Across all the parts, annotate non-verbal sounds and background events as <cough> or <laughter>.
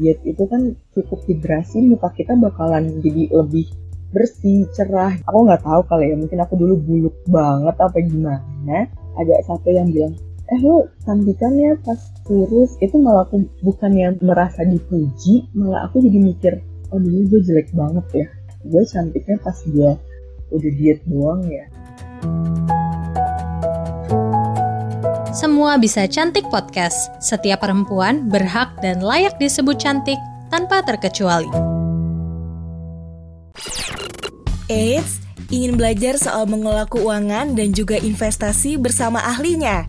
diet itu kan cukup hidrasi muka kita bakalan jadi lebih bersih, cerah. Aku nggak tahu kali ya, mungkin aku dulu buluk banget apa gimana. Ada satu yang bilang, eh lo cantikan ya pas kurus. Itu malah aku bukannya merasa dipuji, malah aku jadi mikir, oh dulu gue jelek banget ya. Gue cantiknya pas gue udah diet doang ya. Semua bisa cantik podcast. Setiap perempuan berhak dan layak disebut cantik tanpa terkecuali. Eits, ingin belajar soal mengelola keuangan dan juga investasi bersama ahlinya?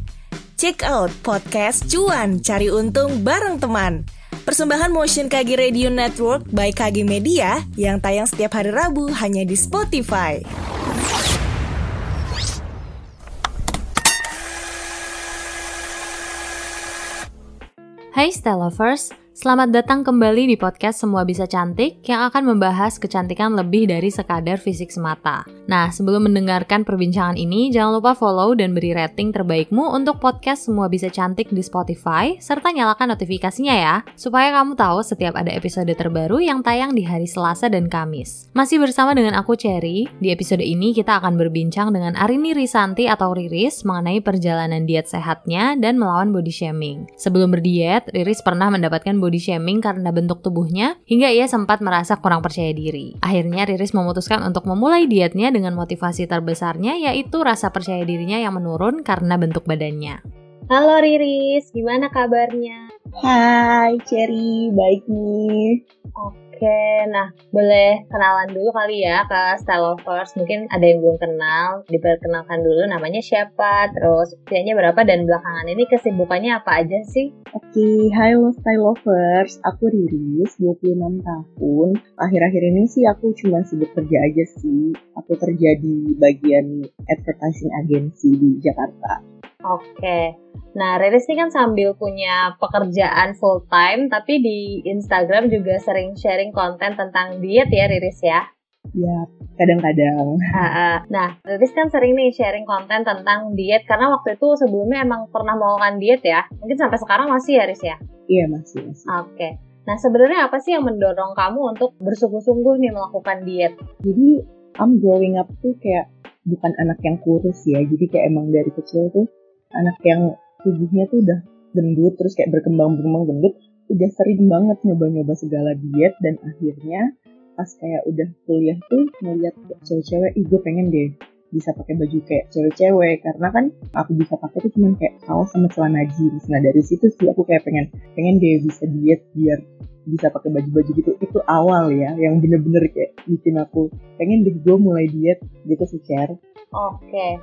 Check out podcast Cuan Cari Untung bareng teman. Persembahan Motion KG Radio Network by KG Media yang tayang setiap hari Rabu hanya di Spotify. Hai Stella Lovers, Selamat datang kembali di podcast Semua Bisa Cantik yang akan membahas kecantikan lebih dari sekadar fisik semata. Nah, sebelum mendengarkan perbincangan ini, jangan lupa follow dan beri rating terbaikmu untuk podcast Semua Bisa Cantik di Spotify, serta nyalakan notifikasinya ya, supaya kamu tahu setiap ada episode terbaru yang tayang di hari Selasa dan Kamis. Masih bersama dengan aku Cherry, di episode ini kita akan berbincang dengan Arini Risanti atau Riris mengenai perjalanan diet sehatnya dan melawan body shaming. Sebelum berdiet, Riris pernah mendapatkan body shaming karena bentuk tubuhnya, hingga ia sempat merasa kurang percaya diri. Akhirnya Riris memutuskan untuk memulai dietnya dengan motivasi terbesarnya yaitu rasa percaya dirinya yang menurun karena bentuk badannya. Halo Riris, gimana kabarnya? Hai Cherry, baik nih. Oke. Oke, nah boleh kenalan dulu kali ya ke Style Lovers. Mungkin ada yang belum kenal, diperkenalkan dulu namanya siapa, terus usianya berapa, dan belakangan ini kesibukannya apa aja sih? Oke, hai lo Style Lovers. Aku Riris, 26 tahun. Akhir-akhir ini sih aku cuma sibuk kerja aja sih. Aku kerja di bagian advertising agency di Jakarta. Oke. Nah, Riris ini kan sambil punya pekerjaan full time, tapi di Instagram juga sering sharing konten tentang diet ya, Riris ya? Ya, kadang-kadang. Nah, Riris kan sering nih sharing konten tentang diet, karena waktu itu sebelumnya emang pernah melakukan diet ya? Mungkin sampai sekarang masih ya, Riris ya? Iya, masih. masih. Oke. Nah, sebenarnya apa sih yang mendorong kamu untuk bersungguh-sungguh nih melakukan diet? Jadi, I'm growing up tuh kayak bukan anak yang kurus ya, jadi kayak emang dari kecil tuh anak yang tubuhnya tuh udah gendut terus kayak berkembang berkembang gendut udah sering banget nyoba-nyoba segala diet dan akhirnya pas kayak udah kuliah tuh ngeliat cewek-cewek ih gue pengen deh bisa pakai baju kayak cewek-cewek. Karena kan aku bisa pakai tuh cuman kayak kaos sama celana jeans. Nah dari situ sih aku kayak pengen pengen deh bisa diet biar bisa pakai baju-baju gitu. Itu awal ya yang bener-bener kayak bikin aku pengen deh gue mulai diet gitu sih share oke. Okay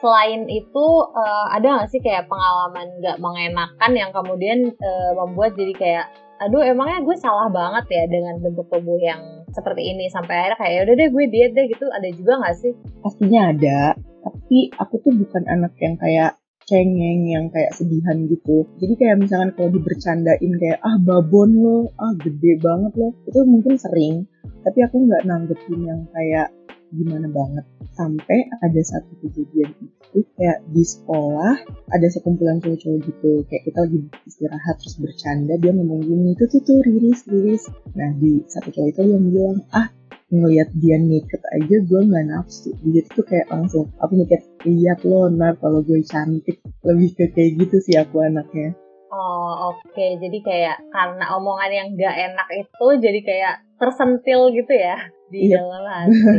selain itu uh, ada nggak sih kayak pengalaman nggak mengenakan yang kemudian uh, membuat jadi kayak aduh emangnya gue salah banget ya dengan bentuk tubuh yang seperti ini sampai akhirnya kayak ya udah deh gue diet deh gitu. Ada juga nggak sih? Pastinya ada tapi aku tuh bukan anak yang kayak cengeng yang kayak sedihan gitu. Jadi kayak misalkan kalau dibercandain kayak ah babon lo ah gede banget lo itu mungkin sering tapi aku nggak nanggepin yang kayak gimana banget. Sampai ada satu kejadian itu kayak di sekolah ada sekumpulan cowok-cowok gitu. Kayak kita lagi istirahat terus bercanda dia ngomong gini tuh tuh tuh riris riris. Nah di satu cowok itu yang bilang ah ngelihat dia naked aja gue nggak nafsu. Dia tuh kayak langsung aku mikir iya lo nah kalau gue cantik. Lebih ke kayak gitu sih aku anaknya Oh oke, okay. jadi kayak karena omongan yang gak enak itu jadi kayak tersentil gitu ya di iya. dalam hati. <laughs>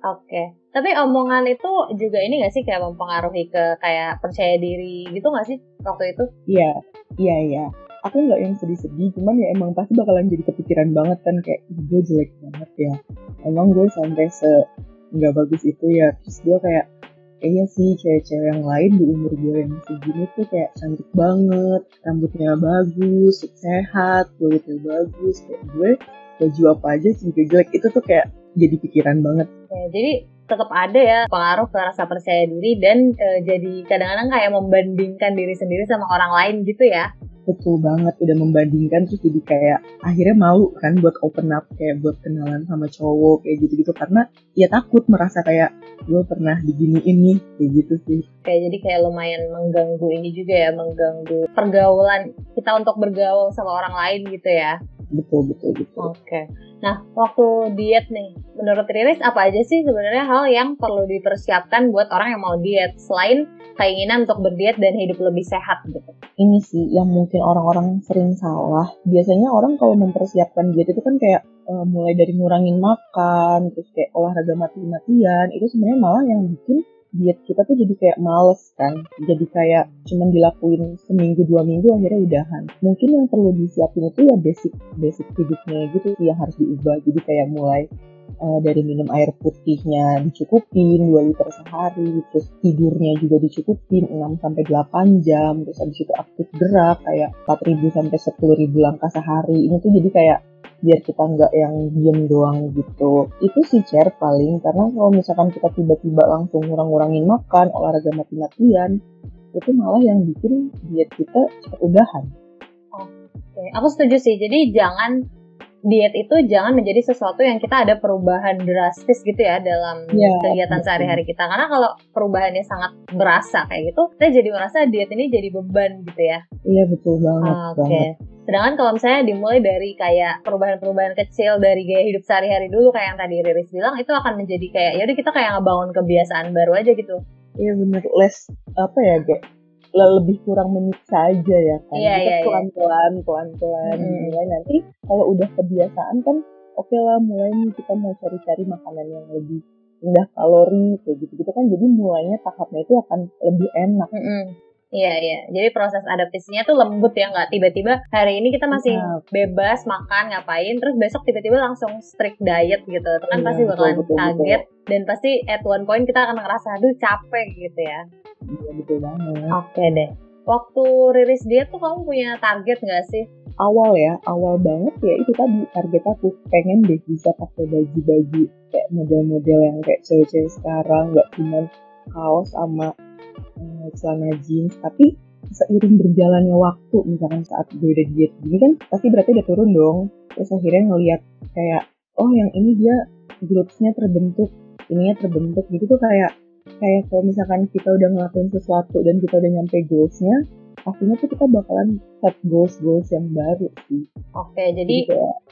Oke, okay. tapi omongan itu juga ini gak sih kayak mempengaruhi ke kayak percaya diri gitu gak sih waktu itu? Iya, iya, iya. Aku nggak yang sedih-sedih, cuman ya emang pasti bakalan jadi kepikiran banget kan kayak gue jelek banget ya. Emang gue sampai se nggak bagus itu ya. Terus gue kayak kayaknya sih cewek-cewek yang lain di umur gue yang segini tuh kayak cantik banget, rambutnya bagus, sehat, kulitnya bagus, kayak gue baju apa aja sih jelek itu tuh kayak jadi pikiran banget. Ya, jadi tetap ada ya pengaruh ke rasa percaya diri dan e, jadi kadang-kadang kayak membandingkan diri sendiri sama orang lain gitu ya. Betul banget udah membandingkan terus jadi kayak akhirnya malu kan buat open up kayak buat kenalan sama cowok kayak gitu-gitu. Karena ya takut merasa kayak gue pernah digini ini kayak gitu sih. Kayak jadi kayak lumayan mengganggu ini juga ya mengganggu pergaulan kita untuk bergaul sama orang lain gitu ya betul betul betul. Oke. Okay. nah waktu diet nih menurut Riris apa aja sih sebenarnya hal yang perlu dipersiapkan buat orang yang mau diet? Selain keinginan untuk berdiet dan hidup lebih sehat gitu. Ini sih yang mungkin orang-orang sering salah. Biasanya orang kalau mempersiapkan diet itu kan kayak uh, mulai dari ngurangin makan terus kayak olahraga mati-matian itu sebenarnya malah yang bikin diet kita tuh jadi kayak males kan. Jadi kayak cuman dilakuin seminggu dua minggu akhirnya udahan. Mungkin yang perlu disiapin itu ya basic basic hidupnya gitu sih yang harus diubah. Jadi kayak mulai uh, dari minum air putihnya dicukupin 2 liter sehari terus tidurnya juga dicukupin 6 sampai 8 jam terus habis itu aktif gerak kayak 4000 sampai 10000 langkah sehari. Ini tuh jadi kayak biar kita nggak yang diem doang gitu. Itu sih share paling. Karena kalau misalkan kita tiba-tiba langsung ngurang-ngurangin makan olahraga mati-matian itu malah yang bikin diet kita cepat udahan. Oke aku setuju sih. Jadi jangan diet itu jangan menjadi sesuatu yang kita ada perubahan drastis gitu ya dalam ya, kegiatan sehari-hari kita. Karena kalau perubahannya sangat berasa kayak gitu kita jadi merasa diet ini jadi beban gitu ya. Iya betul banget oke. okay. Sedangkan kalau misalnya dimulai dari kayak perubahan-perubahan kecil dari gaya hidup sehari-hari dulu kayak yang tadi Riris bilang itu akan menjadi kayak ya udah kita kayak ngebangun kebiasaan baru aja gitu. Iya bener less apa ya kayak lebih kurang menyiksa aja ya kan. Iya, kita iya, pelan-pelan, pelan-pelan hmm. mulai nanti kalau udah kebiasaan kan oke okay lah mulai nih kita mau cari-cari makanan yang lebih rendah kalori kayak gitu-gitu kan jadi mulainya tahapnya itu akan lebih enak. Mm -hmm. Iya iya, jadi proses adaptasinya tuh lembut ya, nggak tiba-tiba hari ini kita masih ya. bebas makan ngapain, terus besok tiba-tiba langsung strict diet gitu, itu kan ya, pasti bakalan betul, kaget betul. dan pasti at one point kita akan ngerasa aduh capek gitu ya. Iya betul banget. Oke deh. Waktu rilis diet tuh kamu punya target nggak sih? Awal ya, awal banget ya itu tadi target aku pengen deh bisa pakai baju-baju kayak model-model yang kayak cewek-cewek sekarang, nggak cuma kaos sama celana jeans tapi seiring berjalannya waktu misalkan saat gue udah diet gini kan pasti berarti udah turun dong terus akhirnya ngeliat kayak oh yang ini dia glutesnya terbentuk ininya terbentuk gitu tuh kayak kayak kalau misalkan kita udah ngelakuin sesuatu dan kita udah nyampe goalsnya pastinya tuh kita bakalan set goals goals yang baru sih. Oke, jadi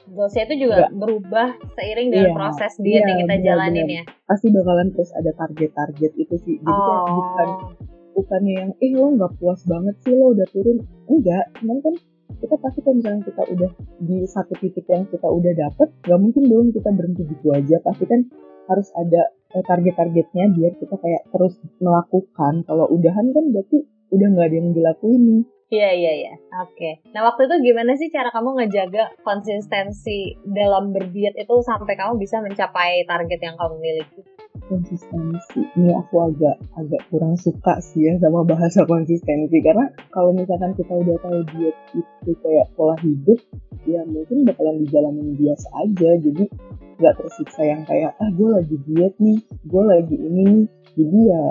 goalsnya itu juga gak, berubah seiring dengan iya, proses diet iya, yang kita bener, jalanin bener. ya. Pasti bakalan terus ada target-target itu sih. Jadi oh. kayak bukan bukannya yang eh lo nggak puas banget sih lo udah turun. Enggak cuman kan kita pasti kalau misalnya kita udah di satu titik yang kita udah dapet nggak mungkin dong kita berhenti gitu aja. Pasti kan harus ada eh, target-targetnya biar kita kayak terus melakukan. Kalau udahan kan berarti udah nggak ada yang dilakuin nih Iya iya iya. Oke. Okay. Nah waktu itu gimana sih cara kamu ngejaga konsistensi dalam berdiet itu sampai kamu bisa mencapai target yang kamu miliki? Konsistensi ini aku agak agak kurang suka sih ya sama bahasa konsistensi karena kalau misalkan kita udah tahu diet itu kayak pola hidup ya mungkin bakalan dijalanin biasa aja jadi nggak tersiksa yang kayak ah gue lagi diet nih gue lagi ini nih jadi ya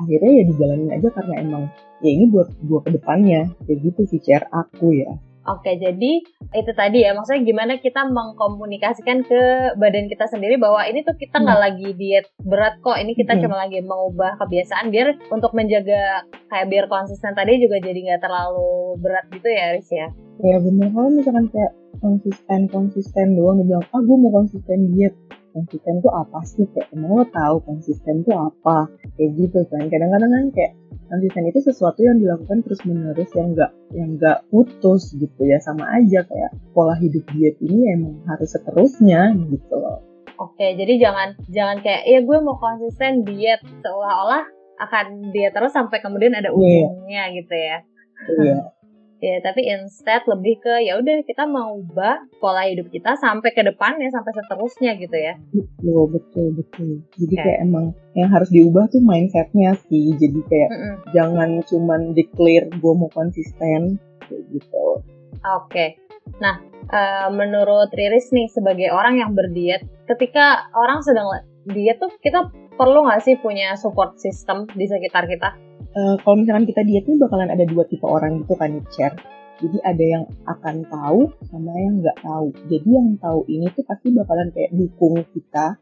akhirnya ya dijalanin aja karena emang ya ini buat gue ke depannya. Kayak gitu sih share aku ya. Oke, jadi itu tadi ya, maksudnya gimana kita mengkomunikasikan ke badan kita sendiri bahwa ini tuh kita nggak hmm. lagi diet berat kok, ini kita hmm. cuma lagi mengubah kebiasaan biar untuk menjaga kayak biar konsisten. Tadi juga jadi nggak terlalu berat gitu ya, Riz ya? Ya bener, kalau misalkan kayak konsisten konsisten doang, bilang ah gue mau konsisten diet, konsisten tuh apa sih kayak emang lo tahu konsisten tuh apa kayak gitu kan kadang-kadang kan kayak konsisten itu sesuatu yang dilakukan terus menerus yang enggak yang enggak putus gitu ya sama aja kayak pola hidup diet ini emang harus seterusnya gitu loh. Oke, jadi jangan jangan kayak ya gue mau konsisten diet seolah-olah akan diet terus sampai kemudian ada iya. ujungnya yeah. gitu ya. Iya. Yeah. <laughs> Ya, tapi instead lebih ke ya udah kita mau ubah pola hidup kita sampai ke depan ya sampai seterusnya gitu ya. Betul, betul, betul. Jadi okay. kayak emang yang harus diubah tuh mindsetnya sih. Jadi kayak mm -mm. jangan cuman declare gue mau konsisten kayak gitu. Oke. Okay. Nah, uh, menurut Riris nih sebagai orang yang berdiet, ketika orang sedang diet tuh kita perlu nggak sih punya support system di sekitar kita? Uh, kalau misalkan kita diet nih bakalan ada dua tipe orang gitu kan share Jadi ada yang akan tahu sama yang nggak tahu. Jadi yang tahu ini tuh pasti bakalan kayak dukung kita,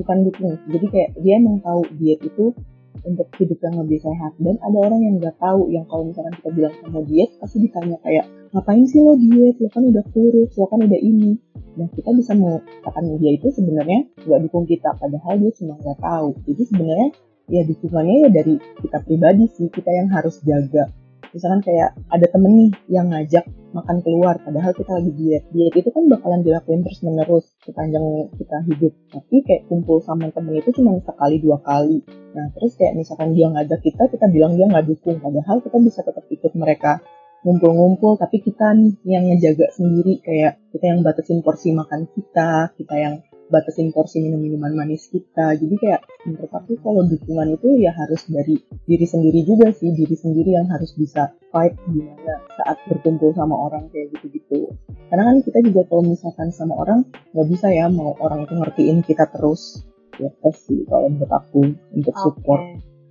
bukan dukung. Jadi kayak dia emang tahu diet itu untuk hidup yang lebih sehat. Dan ada orang yang nggak tahu, yang kalau misalkan kita bilang sama diet, pasti ditanya kayak, ngapain sih lo diet? Lo kan udah kurus, lo kan udah ini. Dan kita bisa mengatakan dia itu sebenarnya nggak dukung kita, padahal dia cuma nggak tahu. Jadi sebenarnya ya dukungannya ya dari kita pribadi sih, kita yang harus jaga. Misalkan kayak ada temen nih yang ngajak makan keluar padahal kita lagi diet. Diet itu kan bakalan dilakuin terus menerus sepanjang kita hidup. Tapi kayak kumpul sama temen itu cuma sekali dua kali. Nah terus kayak misalkan dia ngajak kita kita bilang dia nggak dukung. Padahal kita bisa tetap ikut mereka ngumpul-ngumpul tapi kita nih yang ngejaga sendiri. Kayak kita yang batasin porsi makan kita kita yang batasin porsi minum-minuman manis kita. Jadi kayak menurut aku kalau dukungan itu ya harus dari diri sendiri juga sih, diri sendiri yang harus bisa fight gimana saat berkumpul sama orang kayak gitu-gitu. Karena kan kita juga kalau misalkan sama orang nggak bisa ya mau orang itu ngertiin kita terus. Ya sih kalau menurut aku untuk support.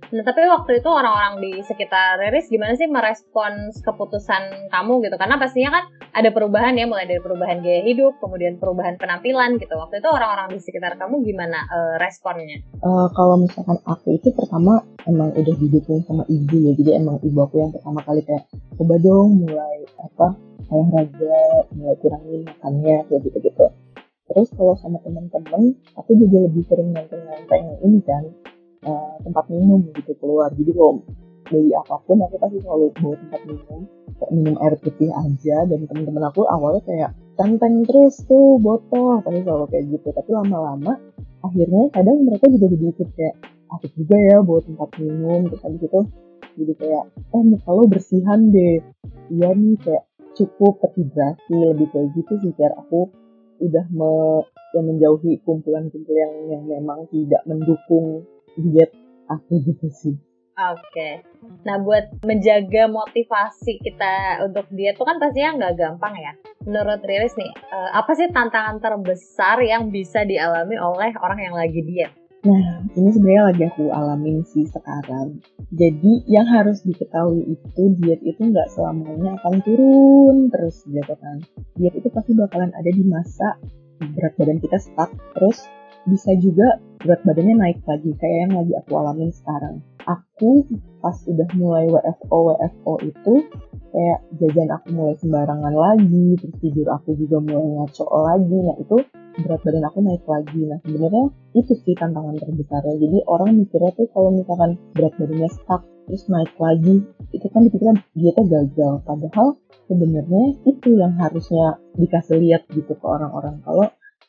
Nah, tapi waktu itu orang-orang di sekitar Riris gimana sih merespons keputusan kamu gitu? Karena pastinya kan ada perubahan ya, mulai dari perubahan gaya hidup, kemudian perubahan penampilan gitu. Waktu itu orang-orang di sekitar kamu gimana uh, responnya? Uh, kalau misalkan aku itu pertama emang udah didukung sama ibu ya, jadi emang ibu aku yang pertama kali kayak coba dong mulai apa olahraga, mulai kurangin makannya kayak gitu-gitu. Terus kalau sama teman-teman, aku juga lebih sering nonton-nonton ini kan, uh, tempat minum gitu keluar. Jadi kalau beli apa pun aku pasti selalu bawa tempat minum kayak minum air putih aja. Dan temen-temen aku awalnya kayak tenteng terus tuh botol. Pasti selalu kayak gitu. Tapi lama-lama akhirnya kadang mereka juga jadi ikut kayak asik juga ya bawa tempat minum terus habis itu jadi kayak eh lo bersihan deh. Iya nih kayak cukup terhidrasi lebih kayak gitu sih biar aku udah me, ya menjauhi kumpulan-kumpulan yang, yang memang tidak mendukung diet aku gitu sih. Oke. Okay. Nah, buat menjaga motivasi kita untuk diet itu kan pastinya nggak gampang ya. Menurut Riris nih, eh, apa sih tantangan terbesar yang bisa dialami oleh orang yang lagi diet? Nah, ini sebenarnya lagi aku alamin sih sekarang. Jadi, yang harus diketahui itu diet itu nggak selamanya akan turun terus gitu kan. Diet itu pasti bakalan ada di masa berat badan kita stuck, terus bisa juga berat badannya naik lagi kayak yang lagi aku alamin sekarang. Aku pas udah mulai WFO WFO itu kayak jajan aku mulai sembarangan lagi, terus tidur aku juga mulai ngaco lagi. Nah itu berat badan aku naik lagi. Nah sebenarnya itu sih tantangan terbesarnya. Jadi orang mikirnya tuh kalau misalkan berat badannya stuck terus naik lagi, itu kan dipikirkan tuh gagal. Padahal sebenarnya itu yang harusnya dikasih lihat gitu ke orang-orang kalau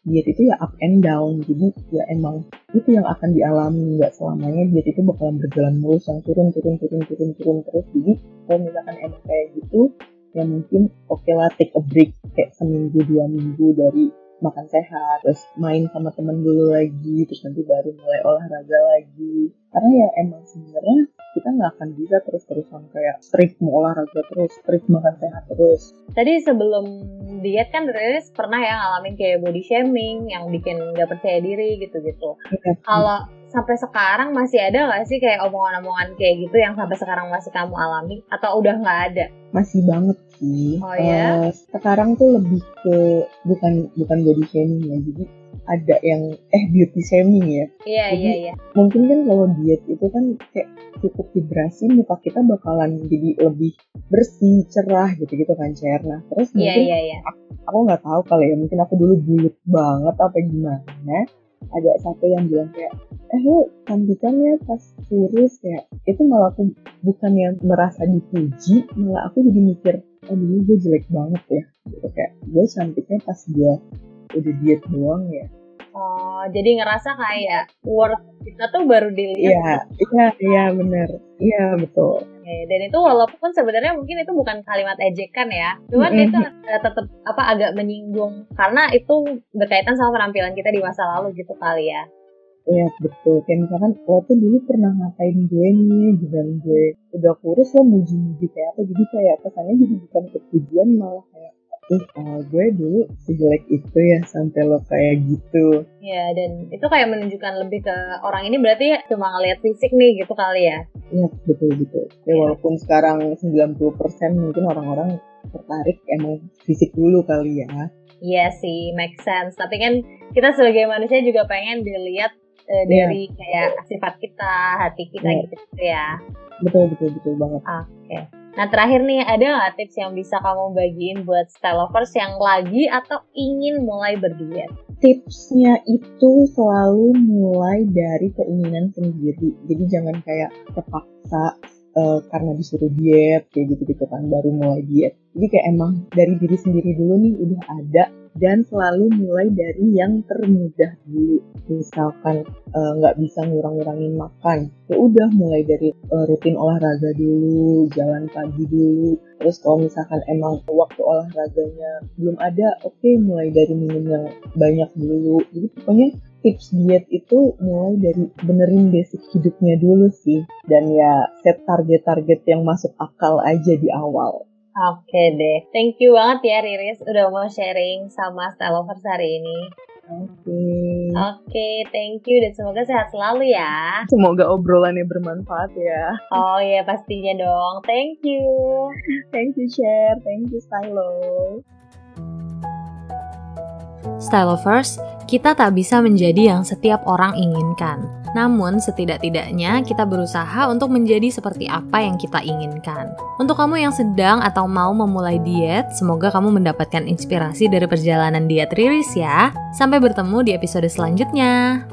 diet itu ya up and down. Jadi ya emang itu yang akan dialami. Nggak selamanya diet itu bakalan berjalan mulus yang turun turun turun turun turun terus. Jadi kalau misalkan emang kayak gitu ya mungkin oke okay lah take a break kayak seminggu dua minggu dari makan sehat terus main sama temen dulu lagi terus nanti baru mulai olahraga lagi. Karena ya emang sebenarnya kita nggak akan bisa terus-terusan kayak strict mau olahraga terus strict makan sehat terus tadi sebelum diet kan Riris pernah ya ngalamin kayak body shaming yang bikin nggak percaya diri gitu-gitu ya, kalau sampai sekarang masih ada nggak sih kayak omongan-omongan kayak gitu yang sampai sekarang masih kamu alami atau udah nggak ada? Masih banget sih. Oh ya. Uh, sekarang tuh lebih ke bukan bukan body shaming ya, jadi ada yang eh beauty shaming ya. Iya iya iya. Mungkin kan kalau diet itu kan kayak cukup vibrasi muka kita bakalan jadi lebih bersih, cerah gitu-gitu kan Cer. Nah, terus iya, mungkin yeah, yeah, yeah. aku nggak tahu kali ya, mungkin aku dulu bulut banget apa gimana ada satu yang bilang kayak eh lu cantikannya pas kurus kayak itu malah aku bukan yang merasa dipuji malah aku jadi mikir oh dulu gue jelek banget ya gitu kayak gue cantiknya pas gue udah diet doang ya Oh, jadi ngerasa kayak worth kita tuh baru dilihat. Iya, iya, iya bener. Iya betul. Oke, dan itu walaupun sebenarnya mungkin itu bukan kalimat ejekan ya, cuman mm -hmm. itu uh, tetap apa agak menyinggung karena itu berkaitan sama penampilan kita di masa lalu gitu kali ya. Iya betul, kayak misalkan lo tuh dulu pernah ngatain gue nih, dan gue udah kurus lo muji-muji kayak apa, jadi kayak kesannya jadi bukan kepujian malah kayak ih uh, gue dulu sejelek itu ya sampai lo kayak gitu ya dan itu kayak menunjukkan lebih ke orang ini berarti cuma ngeliat fisik nih gitu kali ya iya betul betul ya, ya. walaupun sekarang 90% mungkin orang-orang tertarik emang fisik dulu kali ya Iya sih, make sense. Tapi kan kita sebagai manusia juga pengen dilihat uh, dari kayak sifat kita, hati kita yeah. gitu ya. Betul betul betul banget. Oke. Okay. Nah terakhir nih ada nggak tips yang bisa kamu bagiin buat style lovers yang lagi atau ingin mulai berdiet? Tipsnya itu selalu mulai dari keinginan sendiri. Jadi jangan kayak terpaksa uh, karena disuruh diet kayak gitu gitu kan baru mulai diet jadi kayak emang dari diri sendiri dulu nih udah ada dan selalu mulai dari yang termudah dulu. Misalkan eh, nggak uh, bisa ngurang-ngurangin makan ya udah mulai dari uh, rutin olahraga dulu jalan pagi dulu. Terus kalau misalkan emang waktu olahraganya belum ada oke okay, mulai dari minum yang banyak dulu. Jadi pokoknya tips diet itu mulai dari benerin basic hidupnya dulu sih. Dan ya set target-target yang masuk akal aja di awal. Oke deh, thank you banget ya Riris udah mau sharing sama Style Lovers hari ini. Oke. Okay. Oke, okay, thank you dan semoga sehat selalu ya. Semoga obrolannya bermanfaat ya. Oh iya pastinya dong. Thank you. thank you share, thank you Stylo. Stylovers, kita tak bisa menjadi yang setiap orang inginkan. Namun, setidak-tidaknya kita berusaha untuk menjadi seperti apa yang kita inginkan. Untuk kamu yang sedang atau mau memulai diet, semoga kamu mendapatkan inspirasi dari perjalanan diet Riris ya. Sampai bertemu di episode selanjutnya.